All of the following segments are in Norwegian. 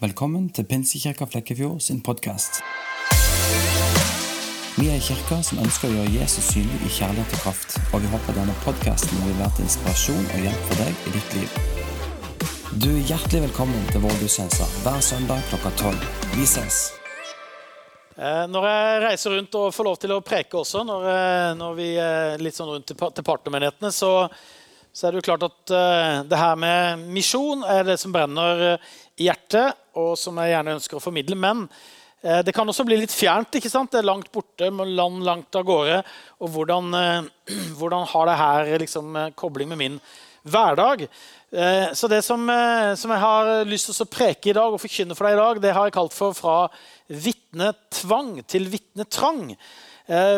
Velkommen til Pinsekirka Flekkefjord sin podkast. Vi er en kirke som ønsker å gjøre Jesus synlig i kjærlighet og kraft, og vi håper denne podkasten vil være til inspirasjon og hjelp for deg i ditt liv. Du er hjertelig velkommen til vår gudstjeneste hver søndag klokka tolv. Vi ses! Eh, Når jeg reiser rundt og får lov til å preke også, når, eh, når vi er litt sånn rundt til pa- partnermenighetene, så, så er det jo klart at eh, det her med misjon er det som brenner eh, i hjertet, og som jeg gjerne ønsker å formidle. Men eh, det kan også bli litt fjernt. ikke sant? Det er langt borte, land langt av gårde. Og hvordan, eh, hvordan har det her liksom, eh, kobling med min hverdag? Så det som, som jeg har lyst til å preke i dag og forkynne for deg i dag, det har jeg kalt for 'fra vitnetvang til vitnetrang'.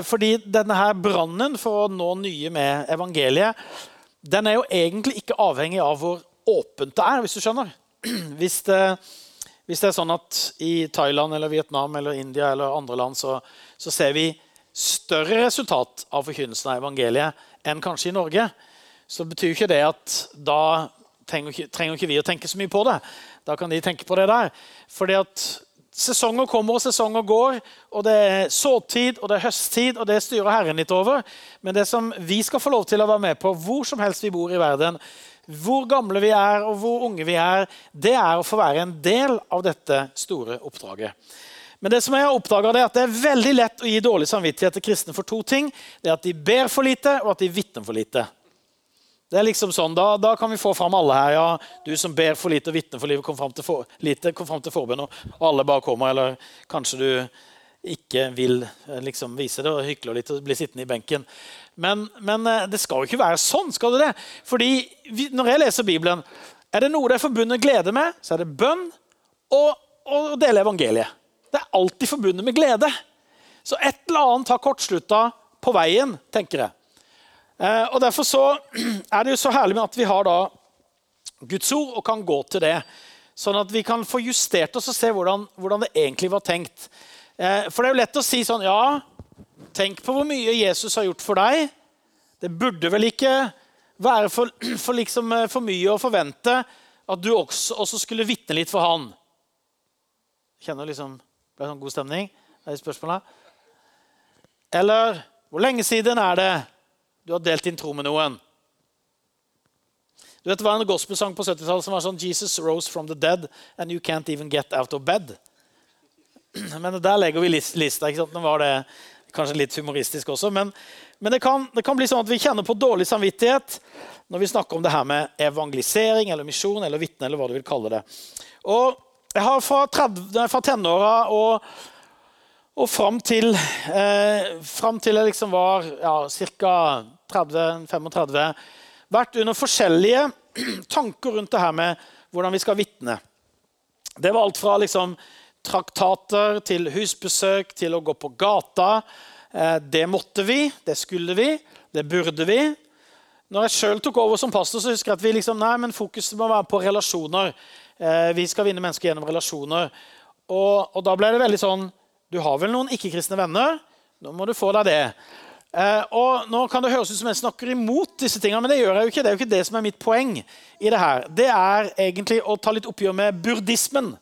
Fordi denne her brannen for å nå nye med evangeliet, den er jo egentlig ikke avhengig av hvor åpent det er, hvis du skjønner. Hvis det, hvis det er sånn at i Thailand eller Vietnam eller India eller andre land så, så ser vi større resultat av forkynnelsen av evangeliet enn kanskje i Norge, så betyr ikke det at da trenger ikke, trenger ikke vi å tenke så mye på det. Da kan de tenke på det der. Fordi at sesonger kommer og sesonger går, og det er såtid og det er høsttid, og det styrer Herren litt over. Men det som vi skal få lov til å være med på hvor som helst vi bor i verden, hvor gamle vi er og hvor unge vi er, det er å få være en del av dette store oppdraget. Men det som jeg har oppdaget er at det er veldig lett å gi dårlig samvittighet til kristne for to ting. Det er at de ber for lite, og at de vitner for lite. Det er liksom sånn, da, da kan vi få fram alle her. ja, Du som ber for lite og vitner for livet, kom fram til, for, lite, kom fram til forbønn. Og alle bare kommer. Eller kanskje du ikke vil eh, liksom vise det og hykler litt og blir sittende i benken. Men, men eh, det skal jo ikke være sånn. skal det det? Fordi vi, Når jeg leser Bibelen, er det noe det er forbundet glede med, så er det bønn og å dele evangeliet. Det er alltid forbundet med glede. Så et eller annet har kortslutta på veien, tenker jeg. Eh, og Derfor så er det jo så herlig med at vi har da Guds ord og kan gå til det. Sånn at vi kan få justert oss og se hvordan, hvordan det egentlig var tenkt. Eh, for det er jo lett å si sånn Ja, tenk på hvor mye Jesus har gjort for deg. Det burde vel ikke være for, for, liksom, eh, for mye å forvente at du også, også skulle vitne litt for han. Kjenner liksom Det er sånn god stemning? Er det spørsmålet? Eller hvor lenge siden er det du har delt din tro med noen? Du vet, Det var en gospelsang på 70-tallet som var sånn Jesus rose from the dead and you can't even get out of bed. Men der legger vi lista. ikke sant? Nå var det kanskje litt humoristisk også. Men, men det, kan, det kan bli sånn at vi kjenner på dårlig samvittighet når vi snakker om det her med evangelisering eller misjon eller vitne. eller hva du vil kalle det. Og jeg har fra, 30, nei, fra tenåra og, og fram til, eh, fram til jeg liksom var ja, ca. 30-35 vært under forskjellige tanker rundt det her med hvordan vi skal vitne. Det var alt fra liksom, traktater til husbesøk til å gå på gata. Eh, det måtte vi, det skulle vi, det burde vi. Når jeg sjøl tok over som pastor, så husker jeg at vi liksom, nei, men fokuset må være på relasjoner. Eh, vi skal vinne mennesker gjennom relasjoner. Og, og da ble det veldig sånn Du har vel noen ikke-kristne venner? Nå må du få deg det. Eh, og nå kan det høres ut som jeg snakker imot disse tingene, men det gjør jeg jo ikke. Det er jo ikke det som er mitt poeng i det her. Det er egentlig å ta litt oppgjør med burdismen.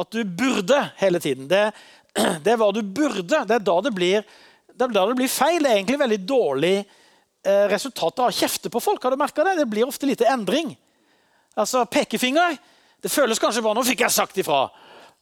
At du burde hele tiden. Det, det er hva du burde. Det er da det blir, det da det blir feil. Det er egentlig veldig dårlig eh, resultat av å kjefte på folk. Har du merket det? Det blir ofte lite endring. Altså, Pekefinger det føles kanskje bare 'nå fikk jeg sagt ifra'.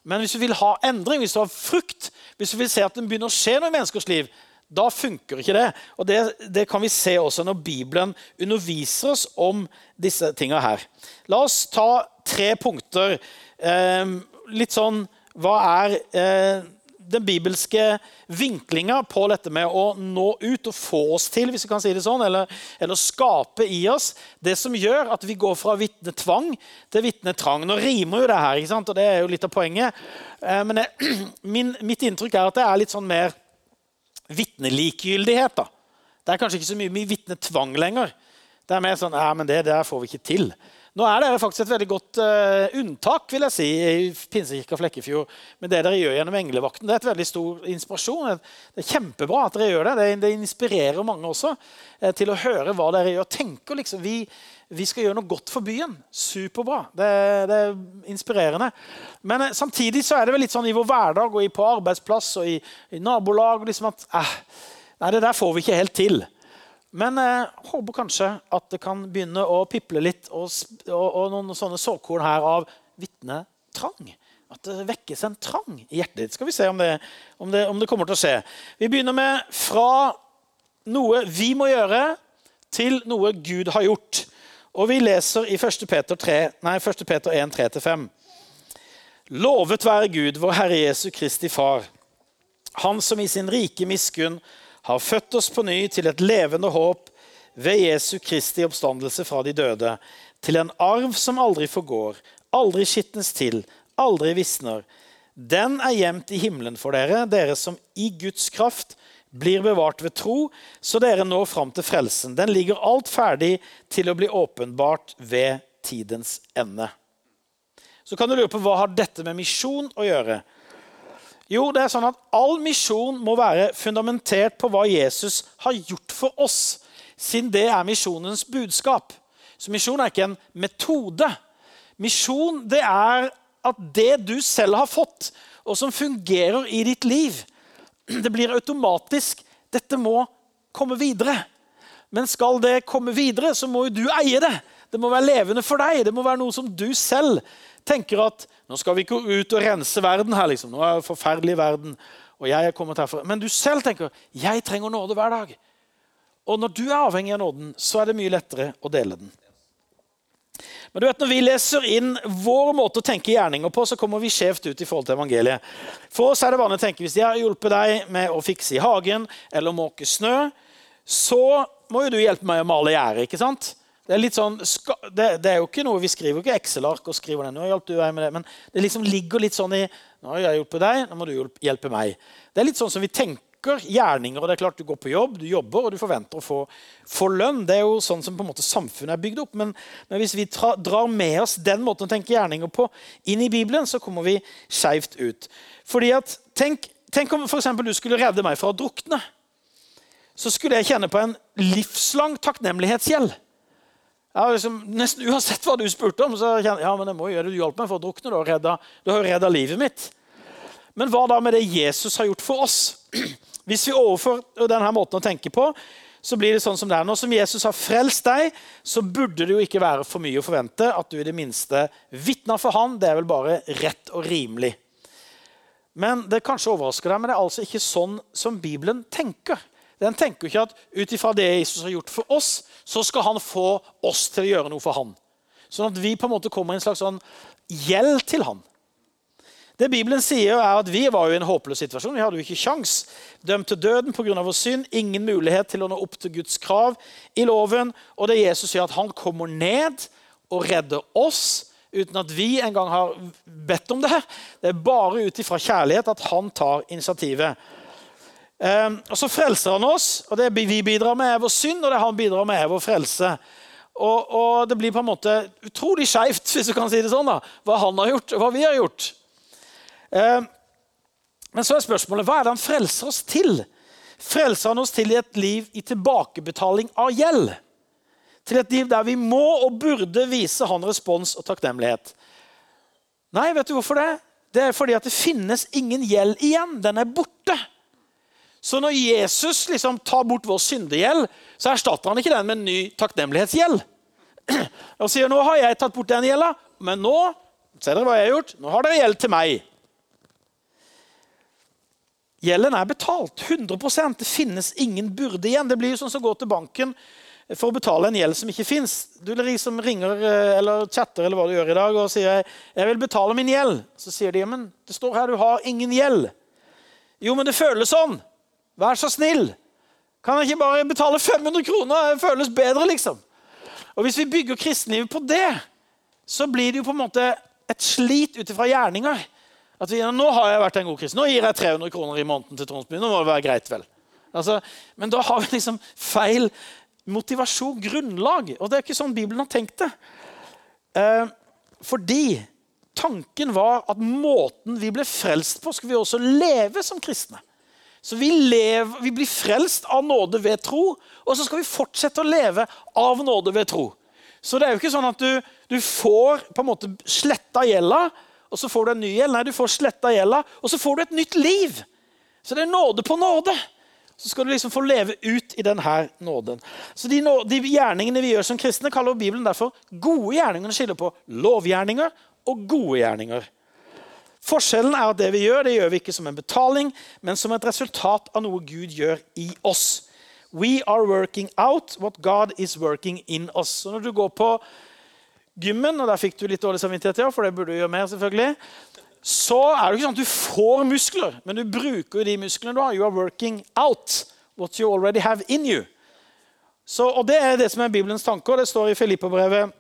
Men hvis du vil ha endring, hvis du har frukt, hvis du vil se at det begynner å skje noe i menneskers liv, da funker ikke det. Og det, det kan vi se også når Bibelen underviser oss om disse tinga her. La oss ta tre punkter. Eh, litt sånn Hva er eh, den bibelske vinklinga på dette med å nå ut og få oss til, hvis vi kan si det sånn, eller, eller skape i oss det som gjør at vi går fra vitnetvang til vitnetrang. Nå rimer jo det her, ikke sant? og det er jo litt av poenget. Eh, men jeg, min, mitt inntrykk er at det er litt sånn mer vitnelikegyldighet. da. Det er kanskje ikke så mye, mye vitnetvang lenger. Det er mer sånn ja, men det der får vi ikke til. Nå er dere faktisk et veldig godt uh, unntak vil jeg si, i Pinsekirka Flekkefjord. med det dere gjør gjennom Englevakten. Det er et veldig stor inspirasjon. Det er kjempebra at dere gjør det. Det, det inspirerer mange også uh, til å høre hva dere gjør. Tenker liksom, vi, vi, skal gjøre noe godt for byen. Superbra. Det, det er inspirerende. Men uh, samtidig så er det vel litt sånn i vår hverdag og på arbeidsplass og i, i nabolag liksom at Nei, det der får vi ikke helt til. Men jeg håper kanskje at det kan begynne å piple litt og, og, og noen sånne såkorn her av vitnetrang. At det vekkes en trang i hjertet ditt. Skal vi se om det, om, det, om det, kommer til å skje. Vi begynner med fra noe vi må gjøre, til noe Gud har gjort. Og vi leser i 1. Peter, 3, nei, 1. Peter 1, 3-5. Lovet være Gud, vår Herre Jesu Kristi Far, Han som i sin rike miskunn har født oss på ny til et levende håp ved Jesu Kristi oppstandelse fra de døde, til en arv som aldri forgår, aldri skitnes til, aldri visner. Den er gjemt i himmelen for dere, dere som i Guds kraft blir bevart ved tro, så dere når fram til frelsen. Den ligger alt ferdig til å bli åpenbart ved tidens ende. Så kan du lure på hva har dette med misjon å gjøre? Jo, det er sånn at All misjon må være fundamentert på hva Jesus har gjort for oss, siden det er misjonens budskap. Så misjon er ikke en metode. Misjon det er at det du selv har fått, og som fungerer i ditt liv, det blir automatisk Dette må komme videre. Men skal det komme videre, så må jo du eie det. Det må være levende for deg. Det må være noe som du selv tenker at nå skal vi ikke ut og rense verden her. liksom. Nå er det forferdelig verden. og jeg er kommet herfra. Men du selv tenker jeg trenger nåde hver dag. Og når du er avhengig av nåden, så er det mye lettere å dele den. Men du vet, Når vi leser inn vår måte å tenke gjerninger på, så kommer vi skjevt ut i forhold til evangeliet. For oss er det vanlig å tenke hvis jeg har hjulpet deg med å fikse i hagen eller måke snø, så må jo du hjelpe meg å male gjerdet. Det er, sånn, det, det er jo ikke noe, Vi skriver jo ikke Excel-ark og skriver den. nå hjalp du meg med det, Men det liksom ligger litt sånn i nå har jeg hjulpet deg, nå må du hjelpe meg. Det er litt sånn som vi tenker gjerninger. og det er klart Du går på jobb, du jobber og du forventer å få, få lønn. Det er jo sånn som på en måte samfunnet er bygd opp. Men, men hvis vi tra, drar med oss den måten å tenke gjerninger på inn i Bibelen, så kommer vi skeivt ut. Fordi at, Tenk, tenk om for du skulle redde meg fra å drukne. Så skulle jeg kjenne på en livslang takknemlighetsgjeld. Liksom, nesten Uansett hva du spurte om, så kjenner jeg ja, men jeg må gjøre det. Du hjalp meg for å drukne. Du har redda, du har redda livet mitt. Men hva da med det Jesus har gjort for oss? Hvis vi overfører denne måten å tenke på, så blir det sånn som det er. Nå som Jesus har frelst deg, så burde det jo ikke være for mye å forvente at du i det minste vitner for han. Det er vel bare rett og rimelig. Men det kanskje overrasker deg, men det er altså ikke sånn som Bibelen tenker. Den tenker ikke at ut ifra det Jesus har gjort for oss, så skal han få oss til å gjøre noe for han. Sånn at vi på en måte kommer i en slags sånn gjeld til han. Det Bibelen sier, er at vi var jo i en håpløs situasjon. Vi hadde jo ikke sjans. Dømt til døden pga. vår synd. Ingen mulighet til å nå opp til Guds krav i loven. Og det Jesus sier, at han kommer ned og redder oss uten at vi engang har bedt om det. Det er bare ut ifra kjærlighet at han tar initiativet. Um, og Så frelser han oss, og det vi bidrar med, er vår synd, og det han bidrar med, er vår frelse. Og, og Det blir på en måte utrolig skeivt hvis du kan si det sånn, da, hva han har gjort, og hva vi har gjort. Um, men så er spørsmålet hva er det han frelser oss til? Frelser han oss til et liv i tilbakebetaling av gjeld? Til et liv der vi må og burde vise han respons og takknemlighet? Nei, vet du hvorfor det? Det er fordi at det finnes ingen gjeld igjen. Den er borte. Så når Jesus liksom tar bort vår syndegjeld, så erstatter han ikke den med en ny takknemlighetsgjeld. Og sier nå har jeg tatt bort den gjelda, men nå ser dere hva jeg har gjort, nå har dere gjeld til meg. Gjelden er betalt. 100% Det finnes ingen burde igjen. Det blir jo sånn som går til banken for å betale en gjeld som ikke fins. Du liksom ringer eh, eller chatter eller hva du gjør i dag og sier jeg vil betale min gjeld. Så sier de men det står her du har ingen gjeld. Jo, men det føles sånn. Vær så snill! Kan jeg ikke bare betale 500 kroner? Det føles bedre, liksom. Og Hvis vi bygger kristenlivet på det, så blir det jo på en måte et slit ut ifra gjerninger. At vi, nå har jeg vært en god kristen. Nå gir jeg 300 kroner i måneden til Tronsby. Nå må det være greit, vel. Altså, men da har vi liksom feil motivasjon, grunnlag. Og det er ikke sånn Bibelen har tenkt det. Eh, fordi tanken var at måten vi ble frelst på, skulle vi også leve som kristne. Så vi, lever, vi, blir frelst av nåde ved tro, og så skal vi fortsette å leve av nåde ved tro. Så det er jo ikke sånn at du, du får på en måte sletta gjelda, og så får du en ny gjeld. Nei, du får sletta gjelda, og så får du et nytt liv. Så det er nåde på nåde. Så skal du liksom få leve ut i denne nåden. Så de, de gjerningene vi gjør som kristne, kaller Bibelen derfor gode gjerninger. Den skiller på lovgjerninger og gode gjerninger. Forskjellen er at det vi gjør, det gjør vi ikke som en betaling, men som et resultat av noe Gud gjør i oss. We are working out what God is working in us. Så når du går på gymmen, og der fikk du litt dårlig samvittighet, ja, for det burde du gjøre mer, selvfølgelig, så er det ikke sånn at du får muskler, men du bruker jo de musklene du har. You are working out what you already have in you. Så, og Det er det som er Bibelens tanke, og det står i Filippabrevet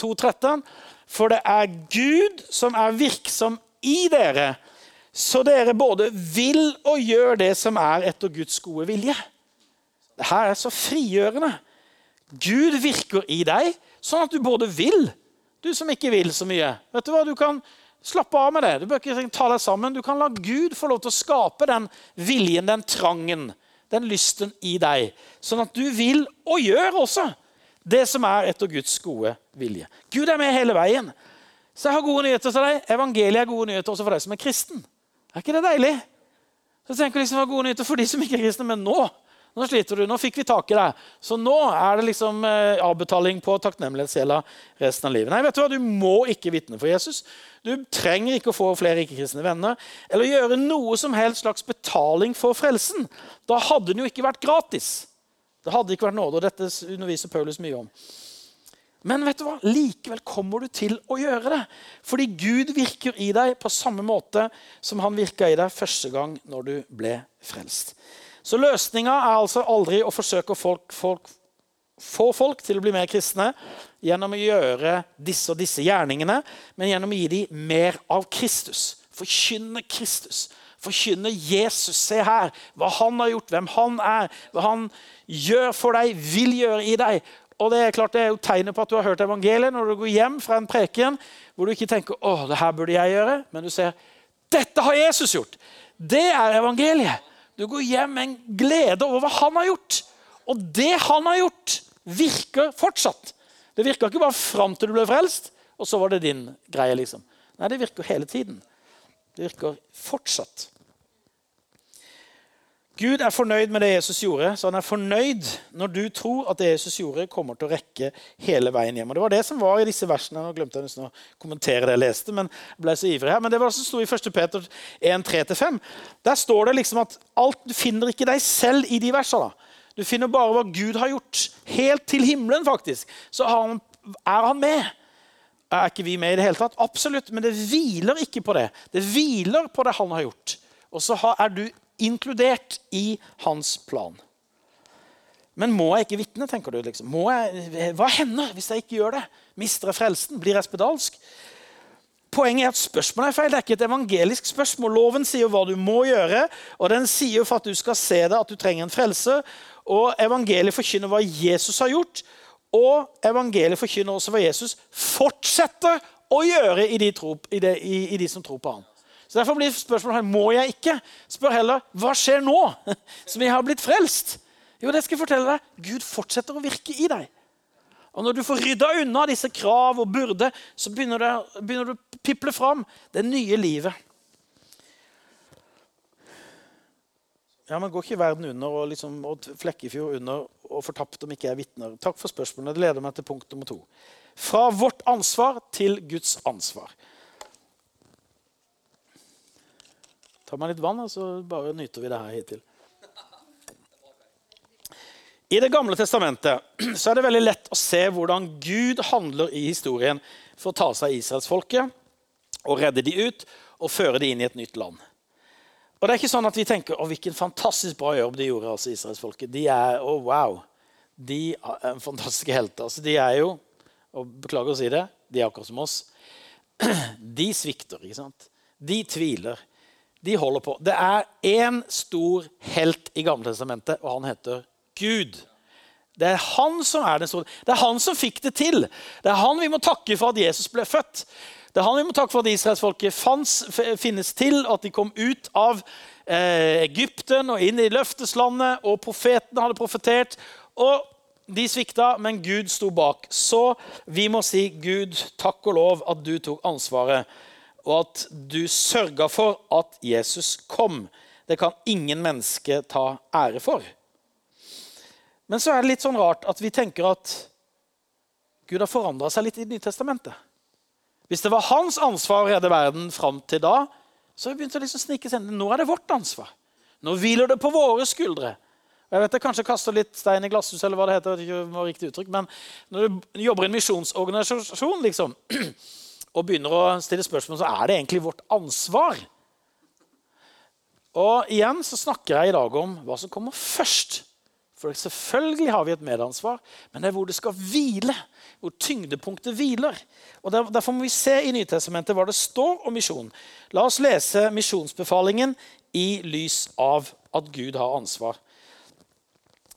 2,13. For det er Gud som er virksom i dere, så dere både vil og gjør det som er etter Guds gode vilje. Dette er så frigjørende. Gud virker i deg, sånn at du både vil, du som ikke vil så mye. Vet Du hva? Du kan slappe av med det. Du bør ikke ta deg sammen. Du kan la Gud få lov til å skape den viljen, den trangen, den lysten i deg. Sånn at du vil, og gjør også, det som er etter Guds gode vilje. Gud er med hele veien. Så jeg har gode nyheter til deg. Evangeliet er gode nyheter også for deg som er kristen. Er ikke det deilig? Så tenker jeg liksom det var gode nyheter for de som ikke er kristne, men nå nå sliter du, nå fikk vi tak i deg. Så nå er det liksom eh, avbetaling på takknemlighetsgjelda resten av livet. Nei, vet Du hva? Du må ikke vitne for Jesus. Du trenger ikke å få flere ikke-kristne venner eller gjøre noe som helst slags betaling for frelsen. Da hadde den jo ikke vært gratis. Det hadde ikke vært nåde, og dette underviser Paulus mye om. Men vet du hva? likevel kommer du til å gjøre det. Fordi Gud virker i deg på samme måte som han virka i deg første gang når du ble frelst. Så løsninga er altså aldri å forsøke å folk, folk, få folk til å bli mer kristne gjennom å gjøre disse og disse gjerningene, men gjennom å gi dem mer av Kristus. Forkynne Kristus. Forkynne Jesus. Se her hva han har gjort, hvem han er, hva han gjør for deg, vil gjøre i deg. Og Det er klart det er jo tegnet på at du har hørt evangeliet når du går hjem fra en preken hvor du ikke tenker å, det her burde jeg gjøre, men du ser dette har Jesus gjort. Det er evangeliet. Du går hjem med en glede over hva han har gjort. Og det han har gjort, virker fortsatt. Det virka ikke bare fram til du ble frelst, og så var det din greie. liksom. Nei, det virker hele tiden. Det virker fortsatt. Gud er fornøyd med det Jesus gjorde, så han er fornøyd når du tror at det Jesus gjorde, kommer til å rekke hele veien hjem. Og Det var det som var i disse versene. Nå glemte jeg nesten å kommentere det jeg leste, men jeg ble så ivrig her. Men det var det som sto i 1. Peter 1, 3-5. Der står det liksom at alt, du finner ikke deg selv i de versene. Du finner bare hva Gud har gjort. Helt til himmelen, faktisk. Så er han med. Er ikke vi med i det hele tatt? Absolutt, men det hviler ikke på det. Det hviler på det han har gjort. Og så er du inkludert i hans plan. Men må jeg ikke vitne? tenker du liksom? Jeg, hva hender hvis jeg ikke gjør det? Mister jeg frelsen? Blir jeg spedalsk? Poenget er at spørsmålet er feil. Det er ikke et evangelisk spørsmål. Loven sier hva du må gjøre, og den sier for at du skal se det, at du trenger en frelse. Og evangeliet forkynner hva Jesus har gjort, og evangeliet forkynner også hva Jesus fortsetter å gjøre i de, tro, i de, i de som tror på ham. Så Derfor blir spørsmålet her, må jeg ikke. Spør heller hva skjer nå som jeg har blitt frelst. Jo, det skal jeg fortelle deg. Gud fortsetter å virke i deg. Og Når du får rydda unna disse krav og burde, så begynner, det, begynner du å piple fram det nye livet. Ja, men Går ikke verden under og, liksom, og Flekkefjord under og fortapt om ikke jeg vitner? Takk for spørsmålene. Det leder meg til punkt nummer to. Fra vårt ansvar til Guds ansvar. Tar meg litt vann, og så bare nyter vi det her hittil. I Det gamle testamentet så er det veldig lett å se hvordan Gud handler i historien for å ta seg av israelsfolket og redde de ut og føre de inn i et nytt land. Og det er ikke sånn at vi tenker å, hvilken fantastisk bra jobb de gjorde. altså israelsfolket. De er å, wow. De er fantastiske helter. Altså, de er jo og Beklager å si det, de er akkurat som oss. De svikter. ikke sant? De tviler de holder på. Det er én stor helt i Gamle testamentet, og han heter Gud. Det er han som er den store. Det er han som fikk det til. Det er han vi må takke for at Jesus ble født. Det er han vi må takke for at israelsfolket finnes til, at de kom ut av eh, Egypten og inn i løfteslandet, og profetene hadde profetert. Og de svikta, men Gud sto bak. Så vi må si Gud, takk og lov at du tok ansvaret, og at du sørga for at Jesus kom. Det kan ingen menneske ta ære for. Men så er det litt sånn rart at vi tenker at Gud har forandra seg litt i Nytestamentet. Hvis det var hans ansvar å redde verden fram til da, så har vi begynt å liksom snike seg inn. Nå er det vårt ansvar. Nå hviler det på våre skuldre. Jeg vet jeg kanskje kaster litt stein i glasshus, eller hva det heter, det var riktig uttrykk, men når du jobber i en misjonsorganisasjon liksom, og begynner å stille spørsmål, så er det egentlig vårt ansvar. Og igjen så snakker jeg i dag om hva som kommer først. For selvfølgelig har vi et medansvar, men det er hvor det skal hvile. Hvor tyngdepunktet hviler. Og Derfor må vi se i Nytestamentet hva det står om misjon. La oss lese misjonsbefalingen i lys av at Gud har ansvar.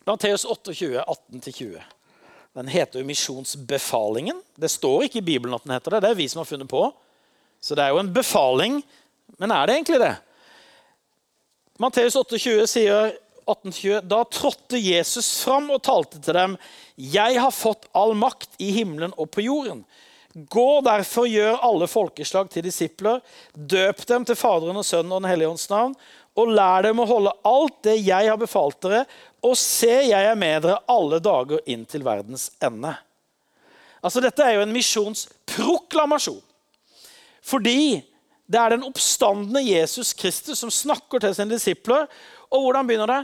Matteus 28, 18-20. Den heter jo Misjonsbefalingen. Det står ikke i Bibelen at den heter det. Det er vi som har funnet på. Så det er jo en befaling. Men er det egentlig det? Matteus 28 sier 1820, Da trådte Jesus fram og talte til dem. Jeg har fått all makt i himmelen og på jorden. Gå derfor, gjør alle folkeslag til disipler. Døp dem til Faderen og Sønnen og Den hellige ånds navn. Og lær dem å holde alt det jeg har befalt dere, og se, jeg er med dere alle dager inn til verdens ende. Altså, Dette er jo en misjonsproklamasjon. Fordi det er den oppstandende Jesus Kristus som snakker til sine disipler. Og hvordan begynner det?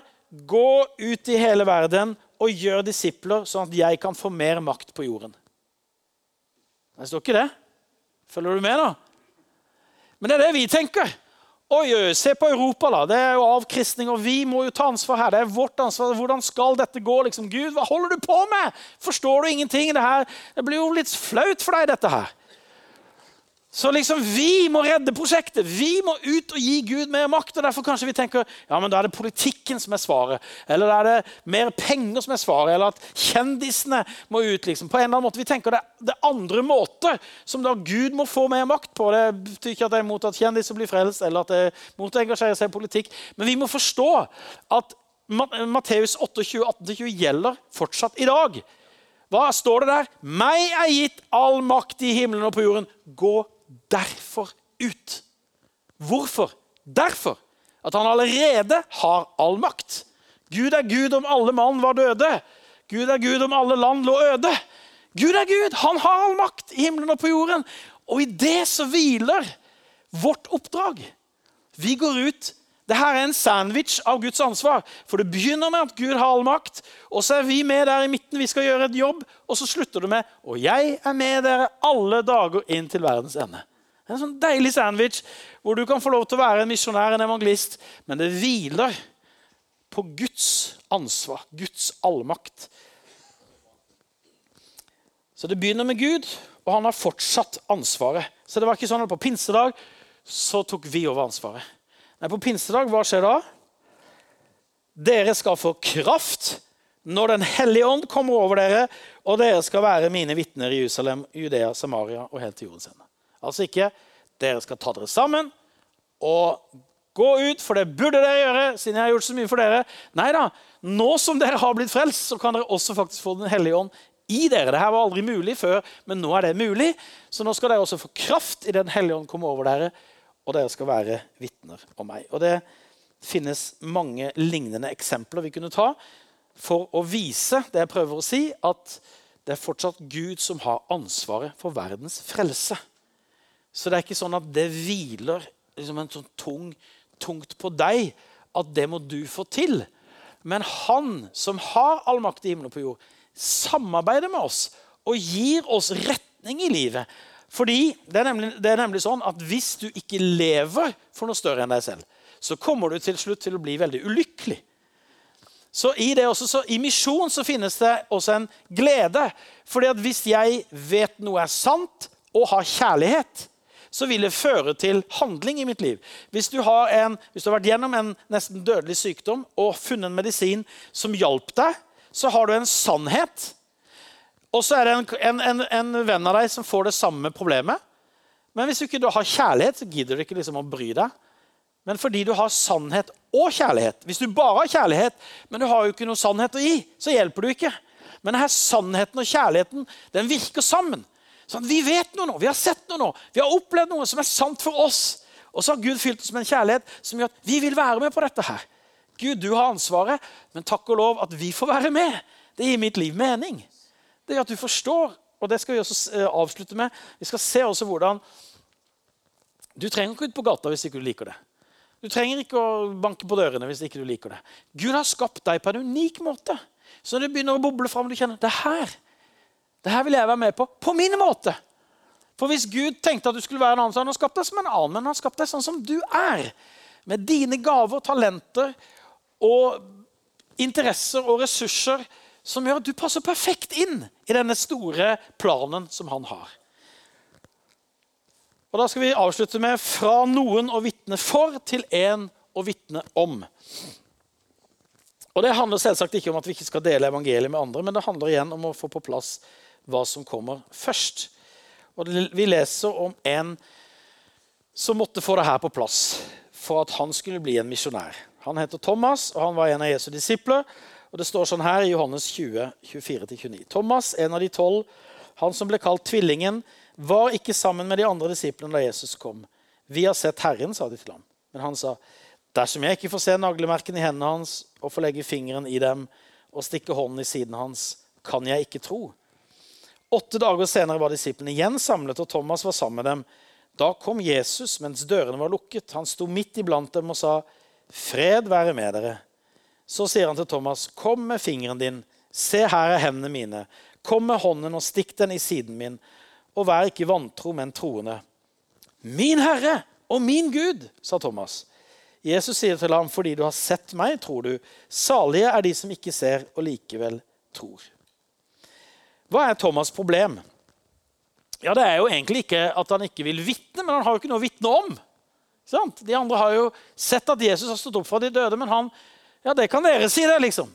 Gå ut i hele verden og gjør disipler, sånn at jeg kan få mer makt på jorden. Det står ikke det. Følger du med, da? Men det er det vi tenker. Oi, se på Europa, da. Det er jo avkristning, og vi må jo ta ansvar her. Det er vårt ansvar. Hvordan skal dette gå? liksom? Gud, hva holder du på med? Forstår du ingenting? Det, her, det blir jo litt flaut for deg, dette her. Så liksom vi må redde prosjektet. Vi må ut og gi Gud mer makt. og Derfor kanskje vi tenker ja, men da er det politikken som er svaret. Eller da er det mer penger som er svaret. Eller at kjendisene må ut. liksom. På en eller annen måte. Vi tenker det, det andre måter som da Gud må få mer makt på. Det betyr ikke at det er mot at kjendiser blir frelst, eller at det er mot å engasjere seg i politikk. Men vi må forstå at Matteus 28, 18-20 gjelder fortsatt i dag. Hva står det der? Meg er gitt all makt i himmelen og på jorden. Gå derfor ut. Hvorfor? Derfor at han allerede har all makt. Gud er Gud om alle mann var døde. Gud er Gud om alle land lå øde. Gud er Gud. Han har all makt i himmelen og på jorden. Og i det så hviler vårt oppdrag. Vi går ut dette er en sandwich av Guds ansvar. For det begynner med at Gud har all makt, og så er vi med der i midten. Vi skal gjøre et jobb, og så slutter det med og jeg er med dere alle dager inn til verdens ende. Det er En sånn deilig sandwich hvor du kan få lov til å være en misjonær, en evangelist, men det hviler på Guds ansvar, Guds allmakt. Så det begynner med Gud, og han har fortsatt ansvaret. Så det var ikke sånn at på pinsedag så tok vi over ansvaret. Nei, På pinsedag, hva skjer da? Dere skal få kraft når Den hellige ånd kommer over dere, og dere skal være mine vitner i Jerusalem, Judea, Samaria og helt til jordens ende. Altså ikke dere skal ta dere sammen og gå ut, for det burde dere gjøre, siden jeg har gjort så mye for dere. Nei da, nå som dere har blitt frelst, så kan dere også faktisk få Den hellige ånd i dere. Dette var aldri mulig før, men nå er det mulig. Så nå skal dere også få kraft i Den hellige ånd komme over dere og dere skal være vitner om meg. Og Det finnes mange lignende eksempler vi kunne ta for å vise det jeg prøver å si, at det er fortsatt Gud som har ansvaret for verdens frelse. Så det er ikke sånn at det hviler liksom en sånn tung, tungt på deg at det må du få til. Men han som har all makt i himmelen og på jord, samarbeider med oss og gir oss retning i livet. Fordi det er, nemlig, det er, nemlig, sånn at Hvis du ikke lever for noe større enn deg selv, så kommer du til slutt til å bli veldig ulykkelig. Så I, også, så i misjon så finnes det også en glede. Fordi at Hvis jeg vet noe er sant og har kjærlighet, så vil det føre til handling i mitt liv. Hvis du har, en, hvis du har vært gjennom en nesten dødelig sykdom og funnet en medisin som hjalp deg, så har du en sannhet. Og så er det en, en, en, en, venn av deg som får det samme problemet. Men hvis du ikke har kjærlighet, så gidder du ikke liksom å bry deg. Men fordi du har sannhet og kjærlighet Hvis du bare har kjærlighet, men du har jo ikke noe sannhet å gi, så hjelper du ikke. Men denne sannheten og kjærligheten den virker sammen. Sånn, vi vet noe nå, vi har sett noe nå, vi har opplevd noe som er sant for oss. Og så har Gud fylt oss med en kjærlighet som gjør at vi vil være med på dette her. Gud, du har ansvaret, men takk og lov at vi får være med. Det gir mitt liv mening. Det at du forstår, og det skal vi også eh, avslutte med. Vi skal se også hvordan Du trenger ikke ut på gata hvis ikke du liker det. Du trenger ikke å banke på dørene hvis ikke du liker det. Gud har skapt deg på en unik måte. Så når det begynner å boble fram, du kjenner det her det her vil jeg være med på på min måte. For hvis Gud tenkte at du skulle være en annen, så hadde han skapt deg som en annen. Men han har skapt deg sånn som du er. Med dine gaver, talenter og interesser og ressurser som gjør at du passer perfekt inn i denne store planen som han har. Og Da skal vi avslutte med 'fra noen å vitne for til en å vitne om'. Og Det handler selvsagt ikke om at vi ikke skal dele evangeliet med andre, men det handler igjen om å få på plass hva som kommer først. Og Vi leser om en som måtte få det her på plass for at han skulle bli en misjonær. Han heter Thomas, og han var en av Jesu disipler. Og Det står sånn her i Johannes 20, 24-29. Thomas, en av de tolv, han som ble kalt Tvillingen, var ikke sammen med de andre disiplene da Jesus kom. Vi har sett Herren, sa de til ham. Men han sa, dersom jeg ikke får se naglemerkene i hendene hans og får legge fingeren i dem og stikke hånden i siden hans, kan jeg ikke tro. Åtte dager senere var disiplene igjen samlet, og Thomas var sammen med dem. Da kom Jesus mens dørene var lukket. Han sto midt iblant dem og sa, 'Fred være med dere.' Så sier han til Thomas, 'Kom med fingeren din. Se, her er hendene mine. Kom med hånden og stikk den i siden min.' Og vær ikke vantro, men troende. 'Min Herre og min Gud', sa Thomas. Jesus sier til ham, 'Fordi du har sett meg, tror du.' Salige er de som ikke ser og likevel tror. Hva er Thomas' problem? Ja, Det er jo egentlig ikke at han ikke vil vitne, men han har jo ikke noe å vitne om. De andre har jo sett at Jesus har stått opp fra de døde, men han Ja, det kan dere si, det, liksom.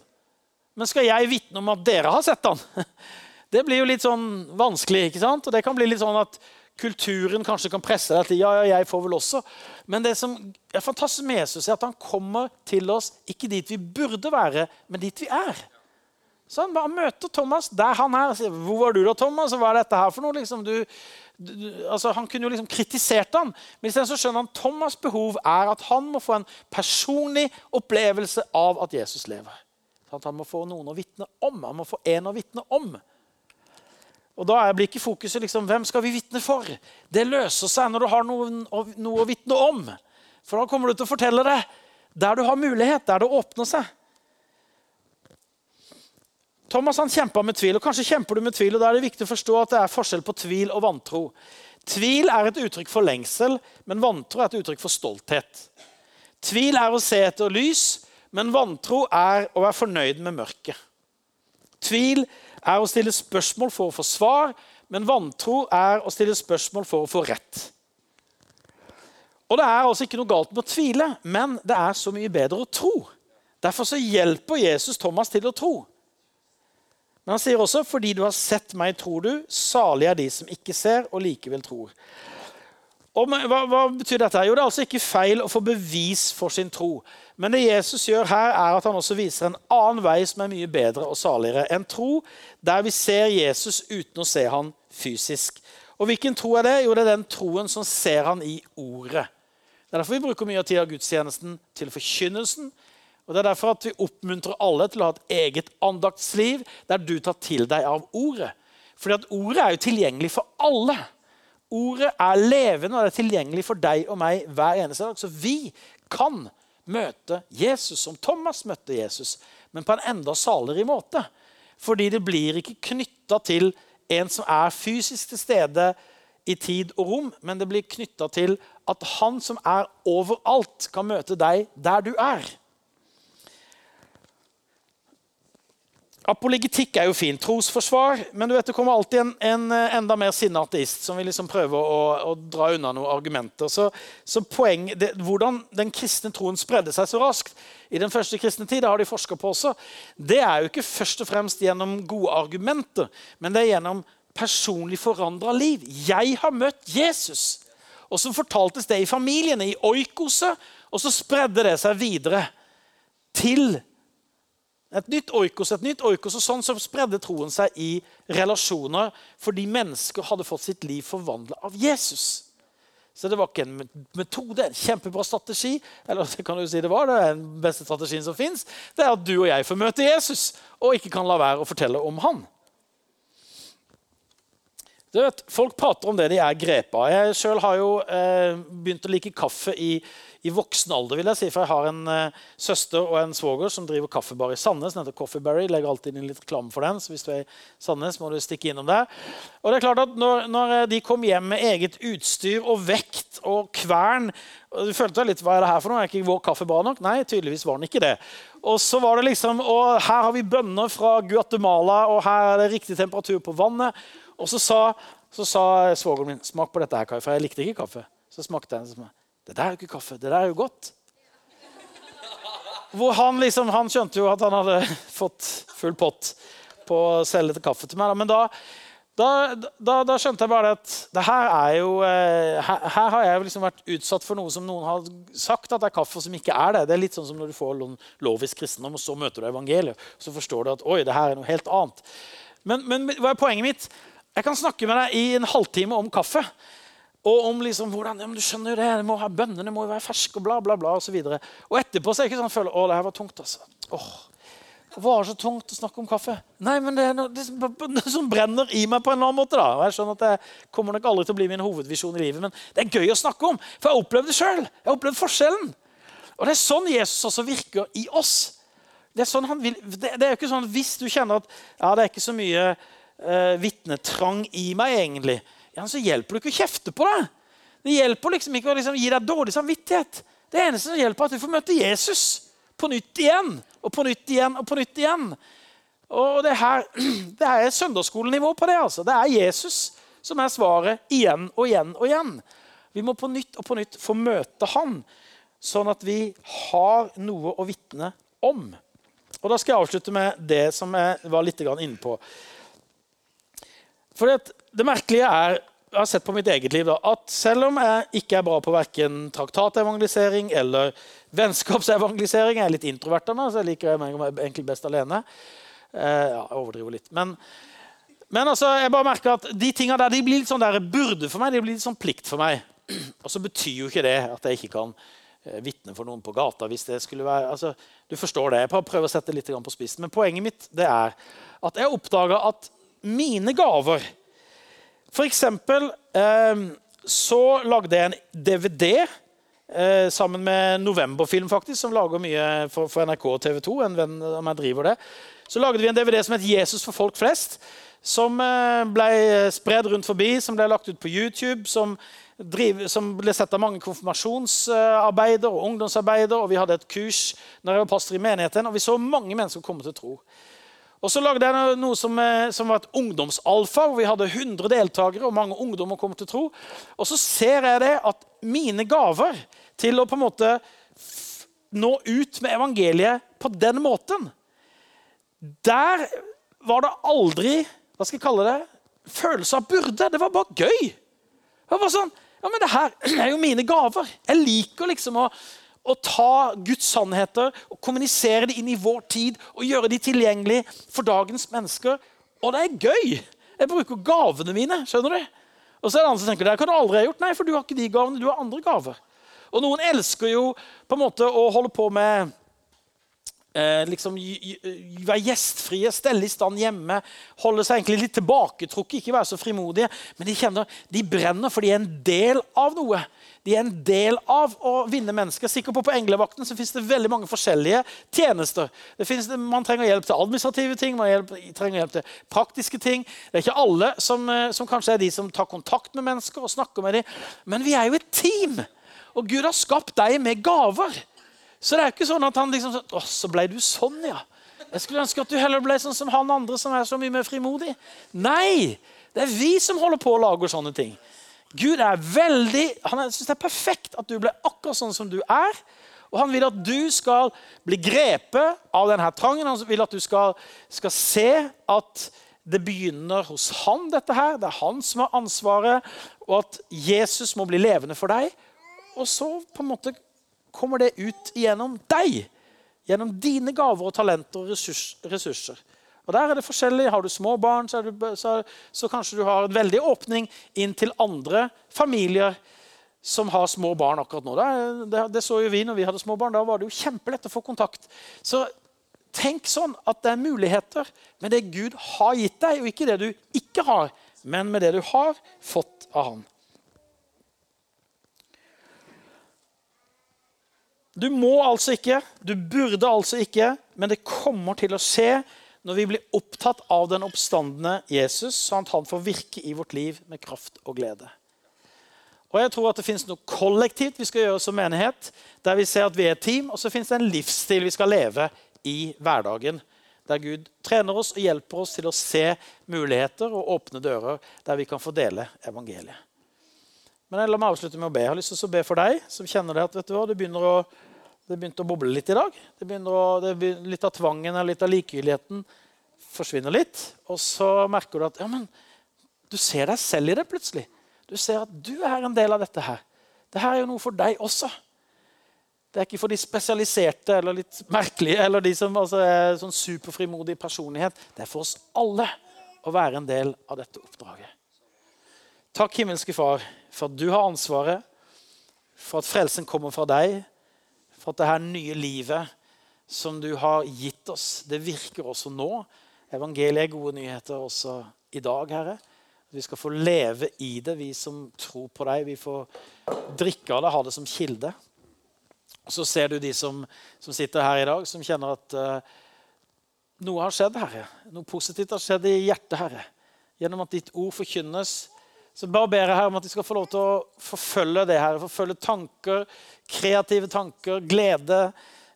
Men skal jeg vitne om at dere har sett han? Det blir jo litt sånn vanskelig. ikke sant? Og det kan bli litt sånn at kulturen kanskje kan presse deg til ja, ja, jeg får vel også. Men det som er fantastisk med Jesus, er at han kommer til oss ikke dit vi burde være, men dit vi er. Så han bare møter Thomas der han er. og sier, 'Hvor var du da, Thomas? Hva er dette her for noe?' Liksom, du, du, altså, han kunne jo liksom kritisert han, men så skjønner han Thomas' behov er at han må få en personlig opplevelse av at Jesus lever. At han må få noen å vitne om. Han må få en å vitne om. Og Da blir ikke fokuset liksom, hvem skal vi vitne for. Det løser seg når du har noen, noe å vitne om. For da kommer du til å fortelle det der du har mulighet, der det åpner seg. Thomas han kjempa med tvil, og kanskje kjemper du med tvil. og Da er det viktig å forstå at det er forskjell på tvil og vantro. Tvil er et uttrykk for lengsel, men vantro er et uttrykk for stolthet. Tvil er å se etter lys, men vantro er å være fornøyd med mørket. Tvil er å stille spørsmål for å få svar, men vantro er å stille spørsmål for å få rett. Og Det er altså ikke noe galt med å tvile, men det er så mye bedre å tro. Derfor så hjelper Jesus Thomas til å tro. Men han sier også, 'Fordi du har sett meg, tror du. Salige er de som ikke ser og likevel tror.' Og hva, hva, betyr dette? Jo, Det er altså ikke feil å få bevis for sin tro. Men det Jesus gjør her, er at han også viser en annen vei som er mye bedre og saligere. En tro der vi ser Jesus uten å se han fysisk. Og hvilken tro er det? Jo, det er den troen som ser han i ordet. Det er derfor vi bruker mye av tida av gudstjenesten til forkynnelsen, og Det er derfor at vi oppmuntrer alle til å ha et eget andaktsliv der du tar til deg av ordet. Fordi at ordet er jo tilgjengelig for alle. Ordet er levende og det er tilgjengelig for deg og meg hver eneste dag. Så vi kan møte Jesus som Thomas møtte Jesus, men på en enda saligere måte. Fordi det blir ikke knytta til en som er fysisk til stede i tid og rom, men det blir knytta til at han som er overalt, kan møte deg der du er. Apologetikk er jo fint. Trosforsvar. Men du vet, det kommer alltid en, en eh, enda mer sinna ateist som vil liksom prøve å, å, dra unna noen argumenter. Så, så poeng, det, Hvordan den kristne troen spredde seg så raskt i den første kristne tid, det har de forska på også, det er jo ikke først og fremst gjennom gode argumenter, men det er gjennom personlig forandra liv. Jeg har møtt Jesus. Og så fortaltes det i familiene, i oikoset, og så spredde det seg videre til et nytt oikos, et nytt oikos, og sånn så spredde troen seg i relasjoner fordi mennesker hadde fått sitt liv forvandla av Jesus. Så det var ikke en metode, en kjempebra strategi. Eller det kan du si det var, det er den beste strategien som fins. Det er at du og jeg får møte Jesus og ikke kan la være å fortelle om han. Du vet, Folk prater om det de er grepet av. Jeg sjøl har jo eh, begynt å like kaffe i i voksen alder. vil jeg si, for Jeg har en uh, søster og en svoger som driver kaffebar i Sandnes. Den heter Coffeeberry. Legger alltid inn litt reklame for den. så hvis du er i Sandnes, må du stikke innom der. Og det er klart at når, når eh, de kom hjem med eget utstyr og vekt og kvern og Du følte litt hva er det her for noe? Er ikke vår kaffe bra nok? Nei, tydeligvis var den ikke det. Og så var det liksom, og her har vi bønner fra Guatemala, og her er det riktig temperatur på vannet. Og så sa, så sa svogeren min smak på dette her, Kai, for jeg likte ikke kaffe. Så smakte den. Det der er jo ikke kaffe. Det der er jo godt. Hvor han liksom, han skjønte jo at han hadde fått full pott på å selge kaffe til meg. Men da, da, da, da skjønte jeg bare at her er jo eh, her, her, har jeg liksom vært utsatt for noe som noen har sagt at det er kaffe, som ikke er det. Det er litt sånn som når du får lovisk kristendom, og så møter du evangeliet. Så forstår du at oi, det her er noe helt annet. Men, men hva er poenget mitt? Jeg kan snakke med deg i en halvtime om kaffe. Og om liksom, hvordan, ja, men du skjønner jo det, det må ha Bønnene må jo være ferske, og bla, bla, bla. Og, så videre. og etterpå så er det ikke sånn føler, å, det her var tungt. altså. Åh, det var så tungt å snakke om kaffe. Nei, men det er noe, det som brenner i meg på en eller annen måte. da. Og jeg skjønner at Det kommer nok aldri til å bli min hovedvisjon i livet, men det er gøy å snakke om. For jeg har opplevd det sjøl. Jeg har opplevd forskjellen. Og det er sånn Jesus også virker i oss. Det er, sånn vil, det, det er jo ikke sånn at Hvis du kjenner at ja, det er ikke så mye uh, vitnetrang i meg, egentlig, ja, så hjelper det ikke å kjefte på deg. Det hjelper liksom ikke å liksom gi deg dårlig samvittighet. Det eneste som hjelper, er at du får møte Jesus på nytt igjen og på nytt igjen og på nytt igjen. Og Det, her, det er søndagsskolenivå på det. altså. Det er Jesus som er svaret igjen og igjen og igjen. Vi må på nytt og på nytt få møte han, sånn at vi har noe å vitne om. Og Da skal jeg avslutte med det som jeg var litt inne på. Fordi det, det merkelige er jeg har sett på mitt eget liv da, at selv om jeg ikke er bra på verken traktatevangelisering eller vennskapsevangelisering Jeg er litt introvert av meg, så jeg liker meg egentlig best alene. Eh, ja, jeg overdriver litt. Men, men altså, jeg bare merker at de tinga der de blir litt sånn der burde for meg. De blir litt sånn plikt for meg. Og så betyr jo ikke det at jeg ikke kan eh, vitne for noen på gata. hvis det skulle være, altså, Du forstår det. Jeg prøver å sette det litt på spissen. Men poenget mitt det er at jeg oppdaga at mine gaver For eksempel eh, så lagde jeg en DVD eh, sammen med Novemberfilm, faktisk, som lager mye for, NRK og TV 2. En venn av meg driver det. Så lagde vi en DVD som het 'Jesus for folk flest'. Som eh, ble spredd rundt forbi, som ble lagt ut på YouTube. Som, driv, som ble sett av mange konfirmasjonsarbeider og ungdomsarbeider. Og vi hadde et kurs når jeg var pastor i menigheten, og vi så mange mennesker komme til tro. Og så lagde jeg noe som, eh, som var et ungdomsalfa, hvor vi hadde 100 deltakere. og mange ungdommer kom til tro. Og så ser jeg det at mine gaver til å på en måte nå ut med evangeliet på den måten Der var det aldri hva skal jeg kalle det, følelse av byrde. Det var bare gøy. Det var bare sånn, ja, men det her er jo mine gaver. Jeg liker liksom å å ta Guds sannheter og kommunisere det inn i vår tid og gjøre de tilgjengelig for dagens mennesker. Og det er gøy! Jeg bruker gavene mine. skjønner du? Og så er det andre som tenker det kan du aldri ha gjort. Nei, for du har ikke de gavene, du har andre gaver. Og noen elsker jo på en måte å holde på med eh, liksom, Være gjestfrie, stelle i stand hjemme. Holde seg egentlig litt tilbaketrukket, ikke være så frimodige. Men de kjenner, de brenner, for de er en del av noe. De er en del av å vinne mennesker. Sikkert på, på Englevakten så finnes det veldig mange forskjellige tjenester. Finnes, man trenger hjelp til administrative ting, man trenger hjelp til praktiske ting. Det er ikke alle som, eh, som, kanskje er de som tar kontakt med mennesker og snakker med dem. Men vi er jo et team, og Gud har skapt deg med gaver. Så det er ikke sånn at han liksom Å, så ble du sånn, ja. Jeg skulle ønske at du heller ble sånn som han andre som er så mye mer frimodig. Nei! Det er vi som holder på å lage sånne ting. Gud er veldig, han synes det er perfekt at du ble akkurat sånn som du er. Og han vil at du skal bli grepet av denne trangen. Han vil at du skal, skal se at det begynner hos han, dette her. Det er han som har ansvaret, og at Jesus må bli levende for deg. Og så på en måte kommer det ut gjennom deg. Gjennom dine gaver og talenter og ressurser. Og der er det forskjellig. Har du små barn, så, du, så, så kanskje du har en veldig åpning inn til andre familier som har små barn akkurat nå. Det, det, så jo vi når vi hadde små barn. Da var det jo kjempelett å få kontakt. Så tenk sånn at det er muligheter med det Gud har gitt deg, og ikke det du ikke har, men med det du har fått av Han. Du må altså ikke, du burde altså ikke, men det kommer til å skje når vi blir opptatt av den oppstandende Jesus, sånn at han får virke i vårt liv med kraft og glede. Og jeg tror at Det finnes noe kollektivt vi skal gjøre som menighet, der vi ser at vi er et team, og så finnes det en livsstil vi skal leve i hverdagen. Der Gud trener oss og hjelper oss til å se muligheter og åpne dører der vi kan fordele evangeliet. Men jeg La meg avslutte med å be. Jeg har lyst til å be for deg som kjenner det at vet du hva, du begynner å det begynte å boble litt i dag. Å, det litt av tvangen og litt av likegyldigheten forsvinner litt. Og så merker du at ja, men, du ser deg selv i det plutselig. Du ser at du er en del av dette her. Dette er jo noe for deg også. Det er ikke for de spesialiserte eller litt merkelige eller de som altså, er sånn superfrimodig personlighet. Det er for oss alle å være en del av dette oppdraget. Takk, himmelske Far, for at du har ansvaret for at frelsen kommer fra deg for at det her nye livet som du har gitt oss, det virker også nå. Evangeliet er gode nyheter også i dag, Herre. Vi skal få leve i det, vi som tror på deg. Vi får drikke av det, ha det som kilde. Så ser du de som, som sitter her i dag, som kjenner at uh, noe har skjedd, Herre. Noe positivt har skjedd i hjertet, Herre. Gjennom at ditt ord forkynnes så bare ber jeg her om at de skal få lov til å forfølge det her. Forfølge tanker, kreative tanker, glede.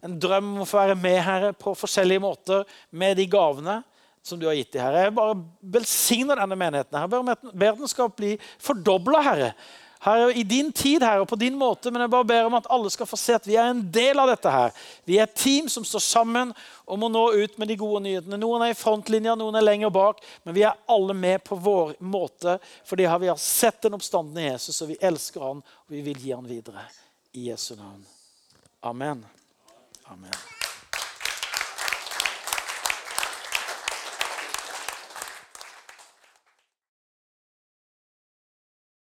En drøm om å få være med her på forskjellige måter med de gavene som du har gitt dem. Jeg bare velsigner denne menigheten. her. Ber at den skal bli fordobla, Herre. Herre, I din tid her og på din måte, men jeg bare ber om at alle skal få se at vi er en del av dette. her. Vi er et team som står sammen om å nå ut med de gode nyhetene. Noen er i frontlinja, noen er lenger bak, men vi er alle med på vår måte. Fordi vi har sett den oppstandende Jesus, og vi elsker han, og vi vil gi han videre. I Jesu navn. Amen. Amen.